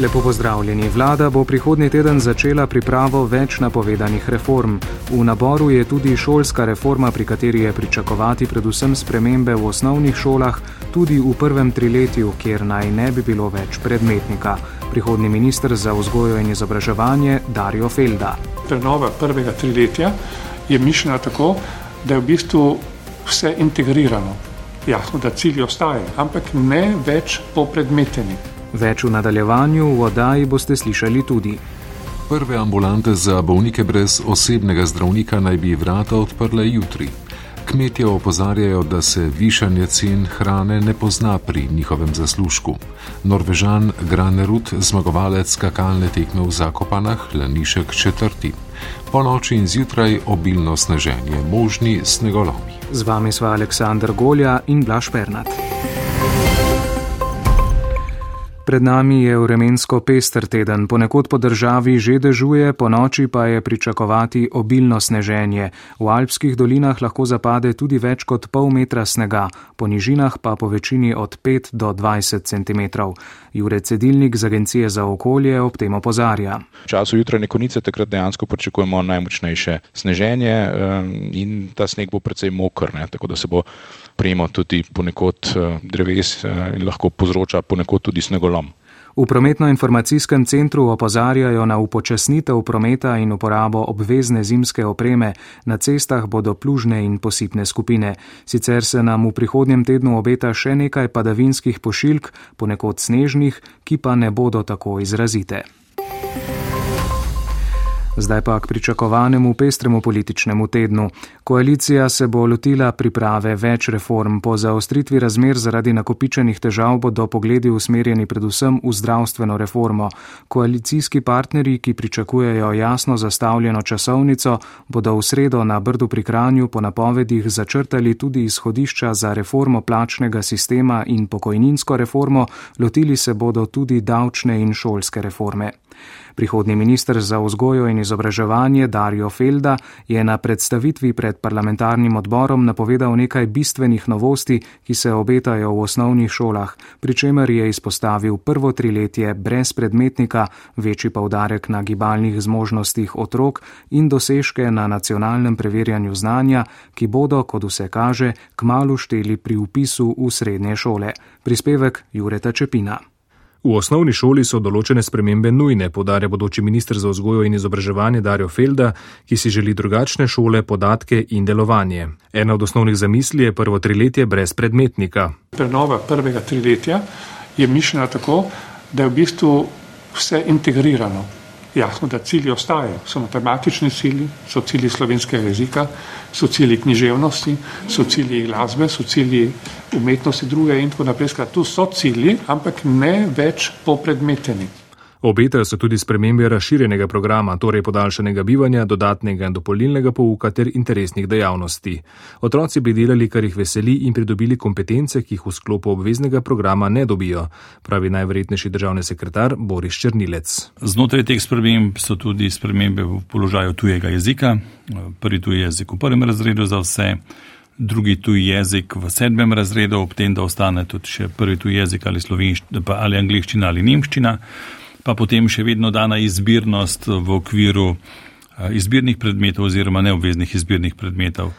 Lepo pozdravljeni. Vlada bo prihodnji teden začela pripravo več napovedanih reform. V naboru je tudi šolska reforma, pri kateri je pričakovati predvsem spremembe v osnovnih šolah, tudi v prvem triletju, kjer naj ne bi bilo več predmetnika. Prihodni minister za vzgojo in izobraževanje Dario Felda. Prenova prvega triletja je mišljena tako, da je v bistvu vse integrirano. Jasno, da cilji ostajajo, ampak ne več po predmeteni. Več v nadaljevanju v oddaji boste slišali tudi. Prve ambulante za bolnike brez osebnega zdravnika naj bi vrata odprle jutri. Kmetje opozarjajo, da se višanje cen hrane ne pozna pri njihovem zaslužku. Norvežan Granerud, zmagovalec skakalne tekme v Zakopanah, Lanišek četrti. Po noči in zjutraj obilno sneženje, možni snegolomi. Z vami sva Aleksandr Golja in Blaž Pernat. Pred nami je vremensko pester teden, ponekod po državi že dežuje, po noči pa je pričakovati obilno sneženje. V alpskih dolinah lahko zapade tudi več kot pol metra snega, po nižinah pa po večini od 5 do 20 cm. Jure Cedilnik z Agencije za okolje ob tem opozarja. V času jutranje konice takrat dejansko pričakujemo najmočnejše sneženje in ta sneg bo precej mokr, ne, tako da se bo premo tudi ponekod eh, dreves eh, in lahko povzroča ponekod tudi snegolom. V prometno-informacijskem centru opozarjajo na upočasnitev prometa in uporabo obvezne zimske opreme. Na cestah bodo plužne in posipne skupine. Sicer se nam v prihodnjem tednu obeta še nekaj padavinskih pošiljk, ponekod snežnih, ki pa ne bodo tako izrazite. Zdaj pa k pričakovanemu pestremu političnemu tednu. Koalicija se bo lotila priprave več reform. Po zaostritvi razmer zaradi nakopičenih težav bodo pogledi usmerjeni predvsem v zdravstveno reformo. Koalicijski partnerji, ki pričakujejo jasno zastavljeno časovnico, bodo v sredo na Brdu pri Kranju po napovedih začrtali tudi izhodišča za reformo plačnega sistema in pokojninsko reformo, lotili se bodo tudi davčne in šolske reforme. Prihodni minister za vzgojo in izobraževanje Dario Felda je na predstavitvi pred parlamentarnim odborom napovedal nekaj bistvenih novosti, ki se obetajo v osnovnih šolah, pri čemer je izpostavil prvo triletje brez predmetnika, večji povdarek na gibalnih zmožnostih otrok in dosežke na nacionalnem preverjanju znanja, ki bodo, kot vse kaže, kmalo šteli pri upisu v srednje šole. Prispevek Jureta Čepina. V osnovni šoli so določene spremembe nujne, podarja bodoči ministr za vzgojo in izobraževanje Dario Felda, ki si želi drugačne šole, podatke in delovanje. Ena od osnovnih zamisli je prvo triletje brez predmetnika. Prenova prvega triletja je mišljena tako, da je v bistvu vse integrirano. Jasno, da cilji ostajajo. So matematični cilji, so cilji slovenskega jezika, so cilji književnosti, so cilji glasbe, so cilji umetnosti druge in tako naprej. Tu so cilji, ampak ne več popredmeteni. Obetajo se tudi spremembe razširjenega programa, torej podaljšanega bivanja, dodatnega in dopolnilnega pouka ter interesnih dejavnosti. Otroci bi delali, kar jih veseli in pridobili kompetence, ki jih v sklopu obveznega programa ne dobijo, pravi najverjetnejši državni sekretar Boris Črnilec. Znotraj teh sprememb so tudi spremembe v položaju tujega jezika. Prvi tuji jezik v prvem razredu za vse. Drugi tuji jezik v sedmem razredu, ob tem, da ostane tudi še prvi tuji jezik ali ali angliščina ali nemščina pa potem še vedno dana izbirnost v okviru eh, izbirnih predmetov oziroma neobveznih izbirnih predmetov.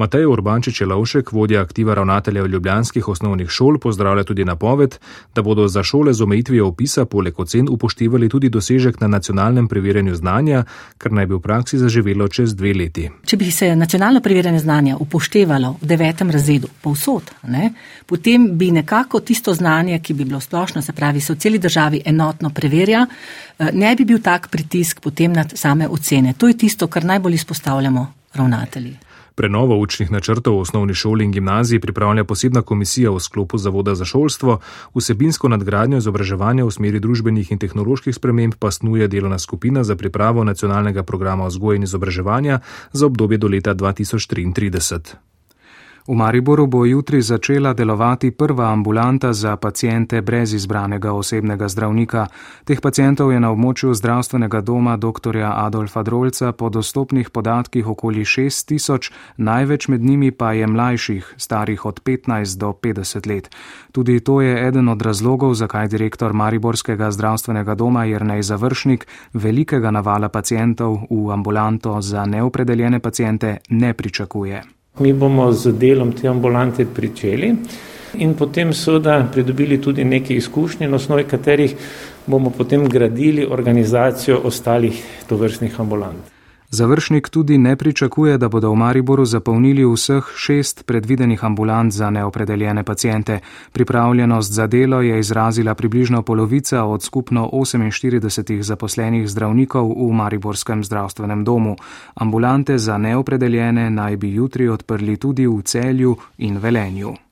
Matej Urbančič je Lovšek, vodja aktiva ravnateljev ljubljanskih osnovnih šol, pozdravlja tudi napoved, da bodo za šole z omejitvijo opisa poleg ocen upoštevali tudi dosežek na nacionalnem preverjanju znanja, kar naj bi v praksi zaživelo čez dve leti. Če bi se nacionalno preverjanje znanja upoštevalo v devetem razredu povsod, ne, potem bi nekako tisto znanje, ki bi bilo splošno, se pravi, se v celi državi enotno preverja, eh, ne bi bil tak pritisk potem nad same ocene. To je tisto, kar najbolj izpostavljamo ravnatelji. Prenovo učnih načrtov v osnovni šoli in gimnaziji pripravlja posebna komisija v sklopu Zavoda za šolstvo, vsebinsko nadgradnjo izobraževanja v smeri družbenih in tehnoloških sprememb pa snuje delovna skupina za pripravo nacionalnega programa vzgoje in izobraževanja za obdobje do leta 2033. V Mariboru bo jutri začela delovati prva ambulanta za pacijente brez izbranega osebnega zdravnika. Teh pacijentov je na območju zdravstvenega doma dr. Adolfa Drolca po dostopnih podatkih okoli 6 tisoč, največ med njimi pa je mlajših, starih od 15 do 50 let. Tudi to je eden od razlogov, zakaj direktor Mariborskega zdravstvenega doma Jrnej Završnik velikega navala pacijentov v ambulanto za neopredeljene pacijente ne pričakuje. Mi bomo z delom te ambulante pričeli in potem seveda pridobili tudi neke izkušnje, na osnovi katerih bomo potem gradili organizacijo ostalih tovrstnih ambulant. Završnik tudi ne pričakuje, da bodo v Mariboru zapolnili vseh šest predvidenih ambulant za neopredeljene pacijente. Pripravljenost za delo je izrazila približno polovica od skupno 48 zaposlenih zdravnikov v Mariborskem zdravstvenem domu. Ambulante za neopredeljene naj bi jutri odprli tudi v celju in velenju.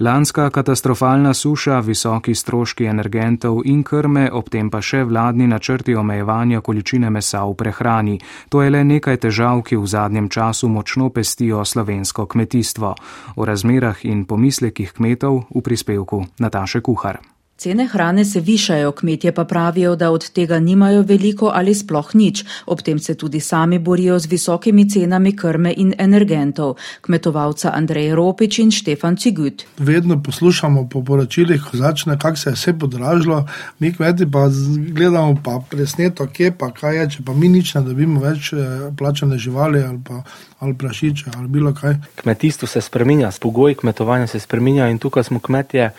Lanska katastrofalna suša, visoki stroški energentov in krme, ob tem pa še vladni načrti omejevanja količine mesa v prehrani. To je le nekaj težav, ki v zadnjem času močno pestijo slovensko kmetijstvo. O razmerah in pomislekih kmetov v prispevku Nataše Kuhar. Cene hrane se višajo, kmetje pa pravijo, da od tega nimajo veliko ali sploh nič. Ob tem se tudi sami borijo z visokimi cenami krme in energentov. Kmetovalca Andrej Ropič in Štefan Cigut. Vedno poslušamo po poročilih, ko začne, kako se je vse podražilo, mi kmeti pa gledamo pa presneto, kje pa kaj je, če pa mi nič ne dobimo več eh, plačane živali ali pa ali prašiče ali bilo kaj. Kmetijstvo se spreminja, pogoji kmetovanja se spreminjajo in tukaj smo kmetje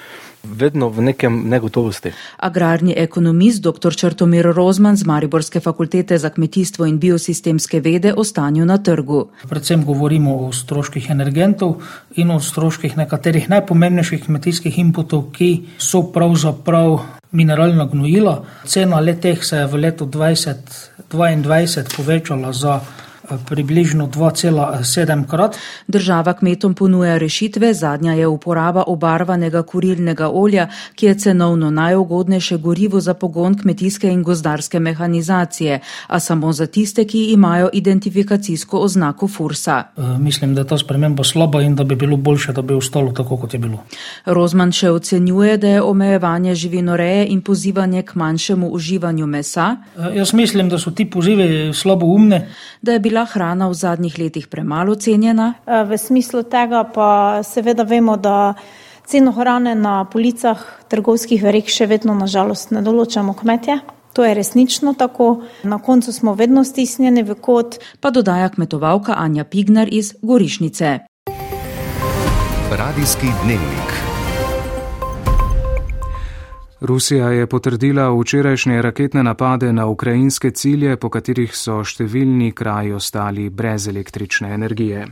vedno v nekem negotovosti. Agrarni ekonomist dr. Črtomir Rozman z Mariborske fakultete za kmetijstvo in biosistemske vede o stanju na trgu. Predvsem govorimo o stroških energentov in o stroških nekaterih najpomembnejših kmetijskih inputov, ki so pravzaprav mineralna gnojila. Cena leteh se je v letu 2022 povečala za približno 2,7 krat. Država kmetom ponuja rešitve, zadnja je uporaba obarvanega kurilnega olja, ki je cenovno najugodnejše gorivo za pogon kmetijske in gozdarske mehanizacije, a samo za tiste, ki imajo identifikacijsko oznako Fursa. E, mislim, da je ta sprememba slaba in da bi bilo boljše, da bi ostalo tako, kot je bilo. Rozman še ocenjuje, da je omejevanje živinoreje in pozivanje k manjšemu uživanju mesa. E, jaz mislim, da so ti pozivi slabo umne. Da je bila bila hrana v zadnjih letih premalo cenjena? Eh, v smislu tega pa seveda vemo, da ceno hrane na policah trgovskih vereg še vedno nažalost ne določamo kmetje. To je resnično tako. Na koncu smo vedno stisnjeni v kot. Pa dodaja kmetovalka Anja Pignar iz Gorišnice. Radijski dnevnik. Rusija je potrdila včerajšnje raketne napade na ukrajinske cilje, po katerih so številni kraji ostali brez električne energije.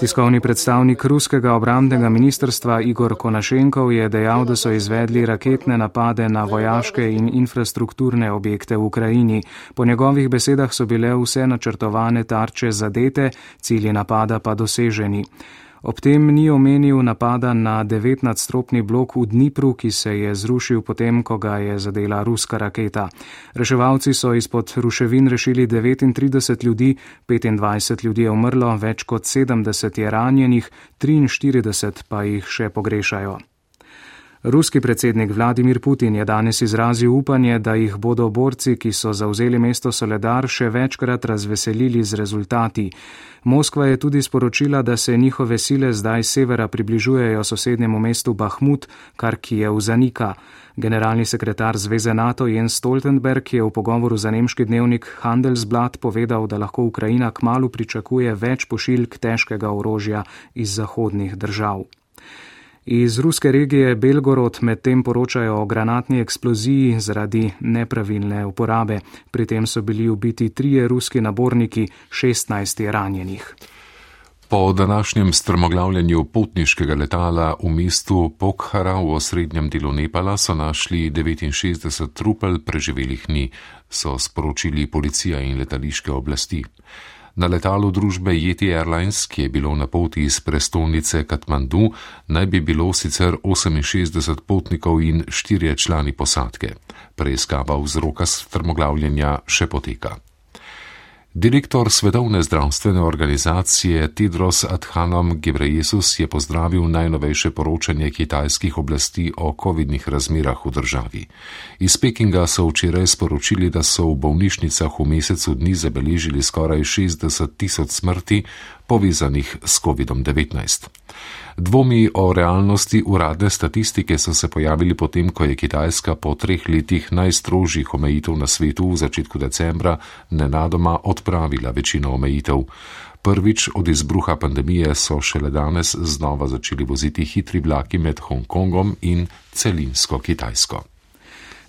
Tiskovni predstavnik ruskega obramnega ministrstva Igor Konašenkov je dejal, da so izvedli raketne napade na vojaške in infrastrukturne objekte v Ukrajini. Po njegovih besedah so bile vse načrtovane tarče zadete, cilji napada pa doseženi. Ob tem ni omenil napada na devetnadstropni blok v Dnipru, ki se je zrušil potem, ko ga je zadela ruska raketa. Reševalci so izpod ruševin rešili 39 ljudi, 25 ljudi je umrlo, več kot 70 je ranjenih, 43 pa jih še pogrešajo. Ruski predsednik Vladimir Putin je danes izrazil upanje, da jih bodo borci, ki so zauzeli mesto Soledar, še večkrat razveselili z rezultati. Moskva je tudi sporočila, da se njihove sile zdaj severa približujejo sosednjemu mestu Bahmut, kar Kijev zanika. Generalni sekretar Zveze NATO Jens Stoltenberg je v pogovoru za nemški dnevnik Handelsblad povedal, da lahko Ukrajina kmalo pričakuje več pošiljk težkega orožja iz zahodnih držav. Iz ruske regije Belgorod medtem poročajo o granatni eksploziji zaradi nepravilne uporabe. Pri tem so bili ubiti trije ruski naborniki, 16 je ranjenih. Po današnjem strmoglavljanju potniškega letala v mestu Pokhara v osrednjem delu Nepala so našli 69 trupel preživelih dni, so sporočili policija in letališke oblasti. Na letalu družbe Yeti Airlines, ki je bilo na poti iz prestolnice Katmandu, naj bi bilo sicer 68 potnikov in 4 člani posadke. Preiskava vzroka strmoglavljenja še poteka. Direktor Svetovne zdravstvene organizacije Tedros Adhanom Gebreyesus je pozdravil najnovejše poročanje kitajskih oblasti o covidnih razmerah v državi. Iz Pekinga so včeraj sporočili, da so v bolnišnicah v mesecu dni zabeležili skoraj 60 tisoč smrti povezanih s COVID-19. Dvomi o realnosti uradne statistike so se pojavili potem, ko je Kitajska po treh letih najstrožjih omejitev na svetu v začetku decembra nenadoma odpravila večino omejitev. Prvič od izbruha pandemije so šele danes znova začeli voziti hitri vlaki med Hongkongom in celinsko Kitajsko.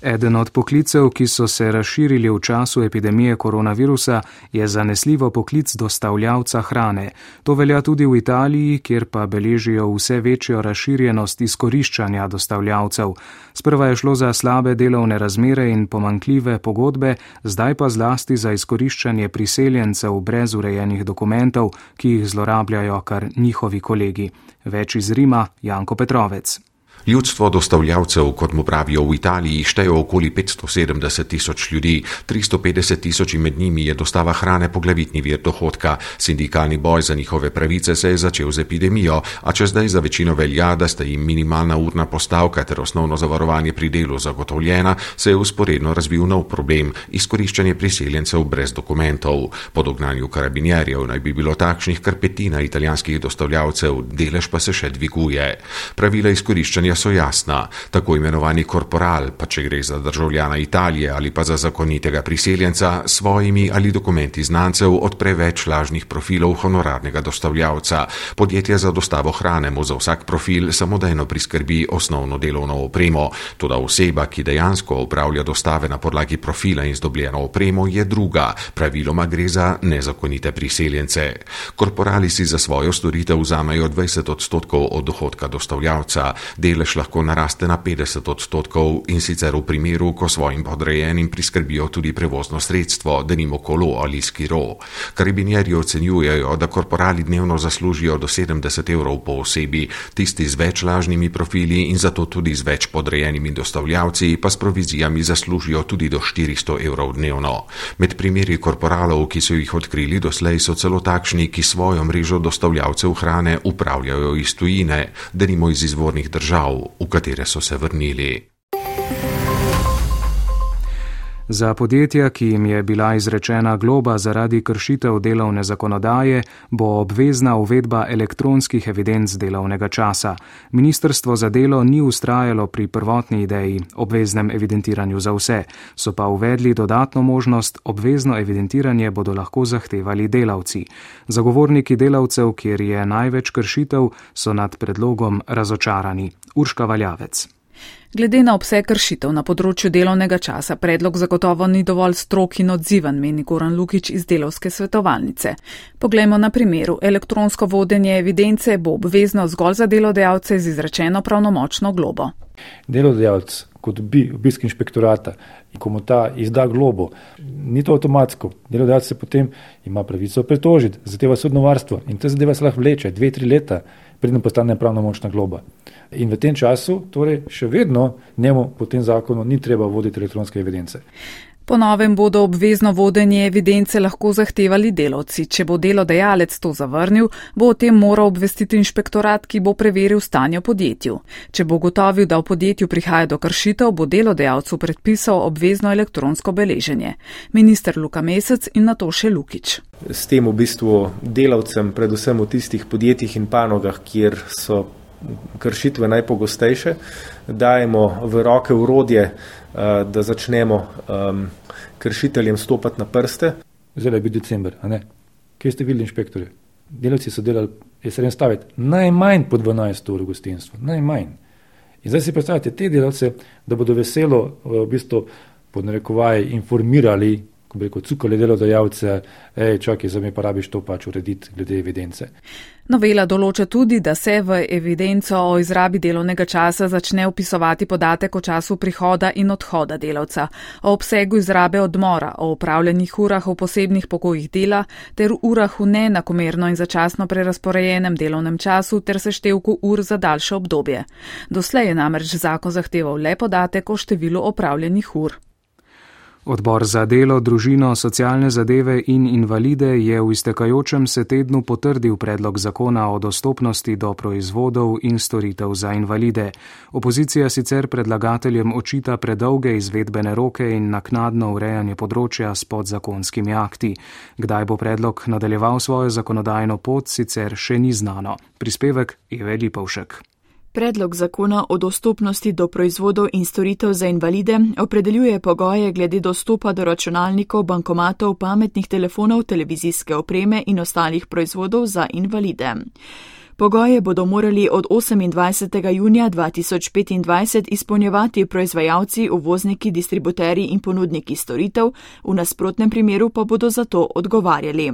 Eden od poklicev, ki so se razširili v času epidemije koronavirusa, je zanesljivo poklic dostavljavca hrane. To velja tudi v Italiji, kjer pa beležijo vse večjo razširjenost izkoriščanja dostavljavcev. Sprva je šlo za slabe delovne razmere in pomankljive pogodbe, zdaj pa zlasti za izkoriščanje priseljencev brez urejenih dokumentov, ki jih zlorabljajo kar njihovi kolegi. Več iz Rima Janko Petrovec. Ljudstvo dostavljavcev, kot mu pravijo v Italiji, šteje okoli 570 tisoč ljudi, 350 tisoč med njimi je dostava hrane poglavitni vir dohodka. Sindikalni boj za njihove pravice se je začel z epidemijo, a če zdaj za večino velja, da sta jim minimalna urna postavka ter osnovno zavarovanje pri delu zagotovljena, se je usporedno razvil nov problem - izkoriščanje priseljencev brez dokumentov. Po dognanju karabinjerjev naj bi bilo takšnih kar petina italijanskih dostavljavcev, delež pa se še dviguje. Pravila izkoriščanja so jasna. Tako imenovani korporal, pa če gre za državljana Italije ali pa za zakonitega priseljenca, svojimi ali dokumenti znancev odpre več lažnih profilov honorarnega dostavljavca. Podjetje za dostavo hrane mu za vsak profil samodejno priskrbi osnovno delovno opremo. Toda oseba, ki dejansko upravlja dostave na podlagi profila in zdobljeno opremo, je druga. Praviloma gre za nezakonite priseljence. Korporali si za svojo storitev vzamejo 20 odstotkov od dohodka dostavljavca. Delež delež lahko naraste na 50 odstotkov in sicer v primeru, ko svojim podrejenim priskrbijo tudi prevozno sredstvo, denimo kolo ali skiro. Karabinjeri ocenjujejo, da korporali dnevno zaslužijo do 70 evrov po osebi, tisti z več lažnimi profili in zato tudi z več podrejenimi dostavljavci pa s provizijami zaslužijo tudi do 400 evrov dnevno. Med primeri korporalov, ki so jih odkrili doslej, so celo takšni, ki svojo mrežo dostavljavcev hrane upravljajo iz tujine, denimo iz izvornih držav v katere so se vrnili. Za podjetja, ki jim je bila izrečena globa zaradi kršitev delovne zakonodaje, bo obvezna uvedba elektronskih evidenc delovnega časa. Ministrstvo za delo ni ustrajalo pri prvotni ideji obveznem evidentiranju za vse, so pa uvedli dodatno možnost, obvezno evidentiranje bodo lahko zahtevali delavci. Zagovorniki delavcev, kjer je največ kršitev, so nad predlogom razočarani. Urška Valjavec. Glede na obseg kršitev na področju delovnega časa, predlog zagotovo ni dovolj strok in odziven, meni Goran Lukič iz delovske svetovalnice. Poglejmo na primeru. Elektronsko vodenje evidence bo obvezno zgolj za delodajalce z izrečeno pravnomočno globo. Delodajalec, kot bi obisk inšpektorata, ko mu ta izda globo, ni to avtomatsko. Delodajalec se potem ima pravico pretožiti, zadeva sodno varstvo in te zadeva se lahko vleče dve, tri leta predem postane pravnomočna globa. In v tem času, torej še vedno njemu po tem zakonu ni treba voditi elektronske evidence. Po novem bodo obvezno vodenje evidence lahko zahtevali delavci. Če bo delodajalec to zavrnil, bo o tem moral obvestiti inšpektorat, ki bo preveril stanje v podjetju. Če bo gotovil, da v podjetju prihaja do kršitev, bo delodajalcu predpisal obvezno elektronsko beleženje. Minister Luka Mesec in na to še Lukič. S tem v bistvu delavcem, predvsem v tistih podjetjih in panogah, kjer so kršitve najpogostejše, dajemo v roke urodje, eh, da začnemo kršiteljem stopati na prste. Zdaj je bil decembr, a ne? Kje ste videli inšpektorje? Delavci so delali, je se jim staviti, najmanj po 12 ur v gostinstvu, najmanj. In zdaj si predstavljate te delavce, da bodo veselo v bistvu pod narekovaj informirali, ko bi rekel, cukali delodajalce, hej, čakaj, zdaj mi pa rabiš to pač urediti glede evidence. Novela določa tudi, da se v evidenco o izrabi delovnega časa začne upisovati podatek o času prihoda in odhoda delavca, o obsegu izrabe odmora, o upravljenih urah v posebnih pokojih dela ter urah v neenakomerno in začasno prerasporejenem delovnem času ter seštevku ur za daljše obdobje. Doslej je namreč zakon zahteval le podatek o številu opravljenih ur. Odbor za delo, družino, socialne zadeve in invalide je v iztekajočem se tednu potrdil predlog zakona o dostopnosti do proizvodov in storitev za invalide. Opozicija sicer predlagateljem očita predolge izvedbene roke in naknadno urejanje področja s podzakonskimi akti. Kdaj bo predlog nadaljeval svojo zakonodajno pot, sicer še ni znano. Prispevek je Velipovšek. Predlog zakona o dostopnosti do proizvodov in storitev za invalide opredeljuje pogoje glede dostopa do računalnikov, bankomatov, pametnih telefonov, televizijske opreme in ostalih proizvodov za invalide. Pogoje bodo morali od 28. junija 2025 izpolnjevati proizvajalci, uvozniki, distributeri in ponudniki storitev, v nasprotnem primeru pa bodo za to odgovarjali.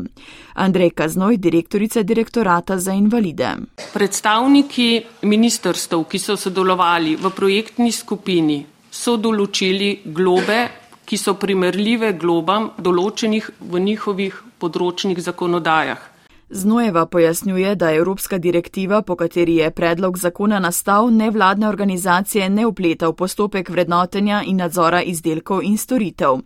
Andrej Kaznoj, direktorica direktorata za invalide. Predstavniki ministrstv, ki so sodelovali v projektni skupini, so določili globe, ki so primerljive globam določenih v njihovih področnih zakonodajah. Znojeva pojasnjuje, da Evropska direktiva, po kateri je predlog zakona nastal, nevladne organizacije ne upleta v postopek vrednotenja in nadzora izdelkov in storitev.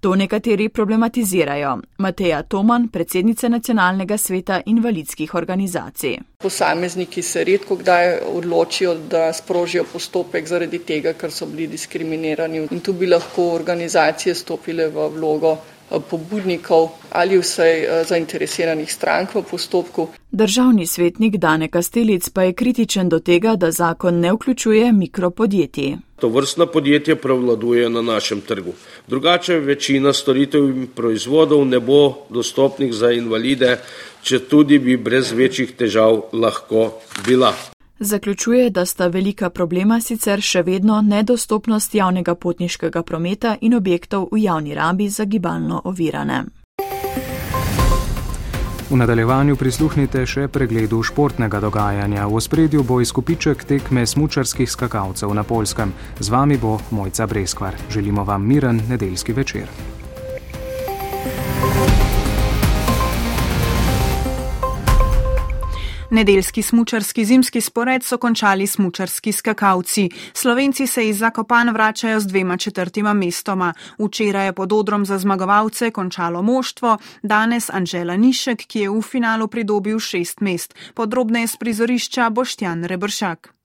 To nekateri problematizirajo. Mateja Toman, predsednica Nacionalnega sveta invalidskih organizacij. Posamezniki se redko kdaj odločijo, da sprožijo postopek zaradi tega, ker so bili diskriminirani in tu bi lahko organizacije stopile v vlogo pobudnikov ali vsaj eh, zainteresiranih strank v postopku. Državni svetnik Dane Kastelic pa je kritičen do tega, da zakon ne vključuje mikropodjetij. To vrstna podjetja prevladuje na našem trgu. Drugače večina storitev in proizvodov ne bo dostopnih za invalide, če tudi bi brez večjih težav lahko bila. Zaključuje, da sta velika problema sicer še vedno nedostopnost javnega potniškega prometa in objektov v javni rabi za gibalno ovirane. V nadaljevanju prisluhnite še pregledu športnega dogajanja. V ospredju bo izkupiček tekme smučarskih skakalcev na Polskem. Z vami bo Mojca Breskvar. Želimo vam miren nedeljski večer. Nedeljski smučarski zimski spored so končali smučarski skakalci. Slovenci se iz Zakopan vračajo z dvema četrtima mestoma. Včeraj je pod odrom za zmagovalce končalo moštvo, danes Anžela Nišek, ki je v finalu pridobil šest mest. Podrobneje z prizorišča Boštjan Rebršak.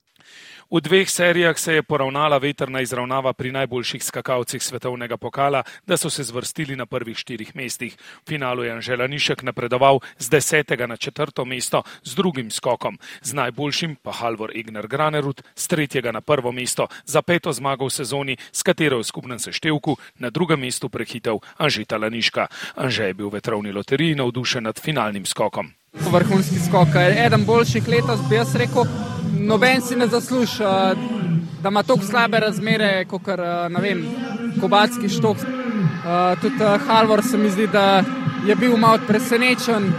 V dveh serijah se je poravnala veterna izravnava pri najboljših skakalcih svetovnega pokala, da so se zvrstili na prvih štirih mestih. V finalu je Anžela Nišek napredoval z desetega na četrto mesto z drugim skokom, z najboljšim pa Halvor Ignar Granerud z tretjega na prvo mesto za peto zmago v sezoni, s katero je v skupnem seštevku na drugem mestu prehitev Anžita Laniška. Anže je bil v vetrovni loteriji navdušen nad finalnim skokom. Vrhunski skok, eden boljših letos bi jaz rekel noben si ne zasluži, uh, da ima tako slabe razmere, kot je Kobacki štok. Uh, tudi uh, Halvor se mi zdi, da je bil malo presenečen,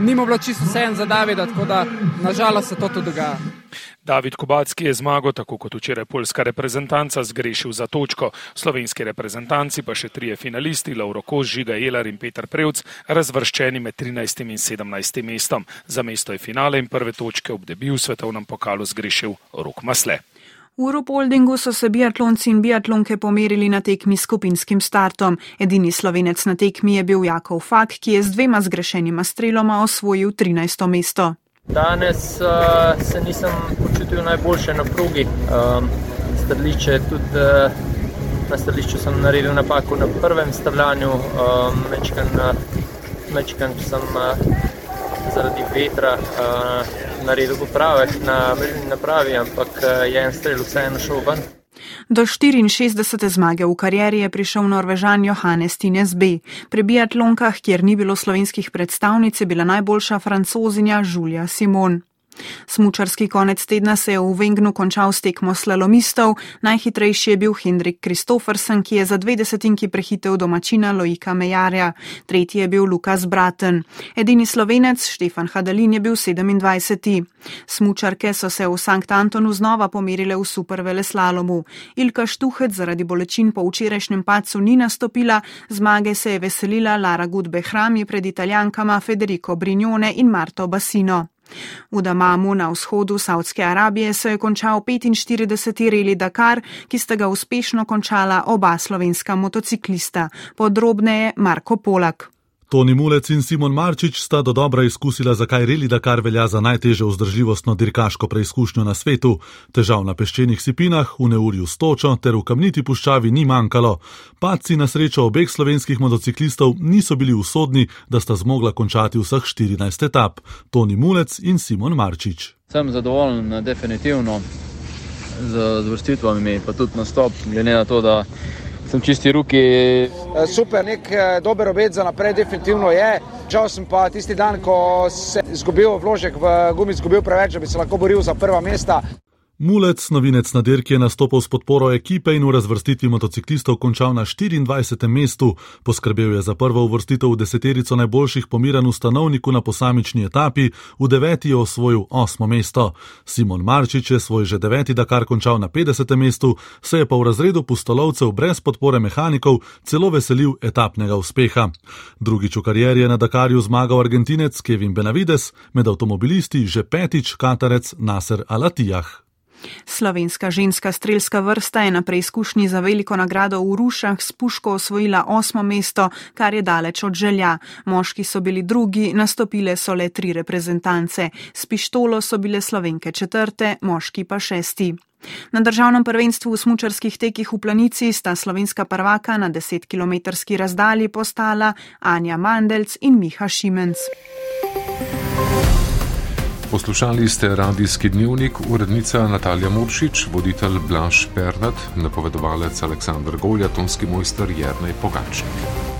ni mu bilo čisto vse en za Davida, tako da nažalost se to tudi dogaja. David Kubacki je zmago, tako kot včeraj polska reprezentanca, zgrešil za točko. Slovenski reprezentanci pa še trije finalisti, Lauro Kož, Žiga Jelar in Petr Prevc, razvrščeni med 13. in 17. mestom. Za mesto je finale in prve točke ob debiju v svetovnem pokalu zgrešil Rok Masle. V Europoldingu so se biatlonci in biatlonke pomerili na tekmi s skupinskim startom. Edini slovenec na tekmi je bil Jakov Fak, ki je z dvema zgrešenima streloma osvojil 13. mesto. Danes uh, se nisem počutil najboljše na progi. Um, strliče, tudi uh, na strlišču sem naredil napako na prvem stavljanju, um, mečkan, uh, mečkan sem uh, zaradi vetra uh, naredil popravek na mrežni napravi, ampak uh, je en strel vseeno šel ven. Do 64. zmage v karieri je prišel Norvežan Johannes Tines B. Pri biatlonkah, kjer ni bilo slovenskih predstavnic, je bila najboljša francozinja Julia Simon. Smučarski konec tedna se je v Vengnu končal s tekmo slalomistov, najhitrejši je bil Hendrik Kristofersen, ki je za dve desetinki prehitev domačina Loika Mejarja, tretji je bil Lukas Braten. Edini slovenec Štefan Hadalin je bil 27. Smučarke so se v Sankt Antonu znova pomerile v supervele slalomu. Ilka Štuhec zaradi bolečin po včerajšnjem pacu ni nastopila, zmage se je veselila Lara Gudbe Hrami pred italijankama Federico Brignone in Marto Bassino. V Damamu na vzhodu Saudske Arabije se je končal 45. reli Dakar, ki sta ga uspešno končala oba slovenska motociklista. Podrobneje Marko Polak. Toni Mulec in Simon Marčič sta do dobra izkusila, zakaj Reli Dakar velja za najtežje vzdržljivostno dirkaško preizkušnjo na svetu. Težav na peščenih sipinah, v neurju stočo ter v kamniti puščavi ni manjkalo. Padci na srečo obeh slovenskih motociklistov niso bili usodni, da sta zmogla končati vseh 14 etap. Toni Mulec in Simon Marčič. Sem zadovoljen, definitivno, z vrstvami, pa tudi nastop, glede na to, da sem čisti ruki. Eh, super, nek eh, dober obet za naprej, definitivno je. Žal sem pa tisti dan, ko se je izgubil vložek v gumi, izgubil preveč, da bi se lahko boril za prva mesta. Mulec, novinec na dirki, je nastopil s podporo ekipe in v razvrstitvi motociklistov končal na 24. mestu. Poskrbel je za prvo uvrstitev v deseterico najboljših pomiran v stanovniku na posamični etapi, v deveti je osvojil osmo mesto. Simon Marčič je svoj že deveti Dakar končal na 50. mestu, se je pa v razredu pustolovcev brez podpore mehanikov celo veselil etapnega uspeha. Drugič v karieri je na Dakarju zmagal argentinec Kevin Benavides, med avtomobilisti že petič katarec Nasser Alatijah. Slovenska ženska strelska vrsta je na preizkušnji za veliko nagrado v Rušah s puško osvojila osmo mesto, kar je daleč od želja. Moški so bili drugi, nastopile so le tri reprezentance. S pištolo so bile slovenke četrte, moški pa šesti. Na državnem prvenstvu v smučarskih tekih v planici sta slovenska prvaka na 10-kilometrski razdalji postala Anja Mandelc in Miha Šimenc. Poslušali ste radijski dnevnik, urednica Natalja Muršič, voditelj Blaž Pernat, napovedovalec Aleksandr Golja, tonski mojster Jrnej Pogačnik.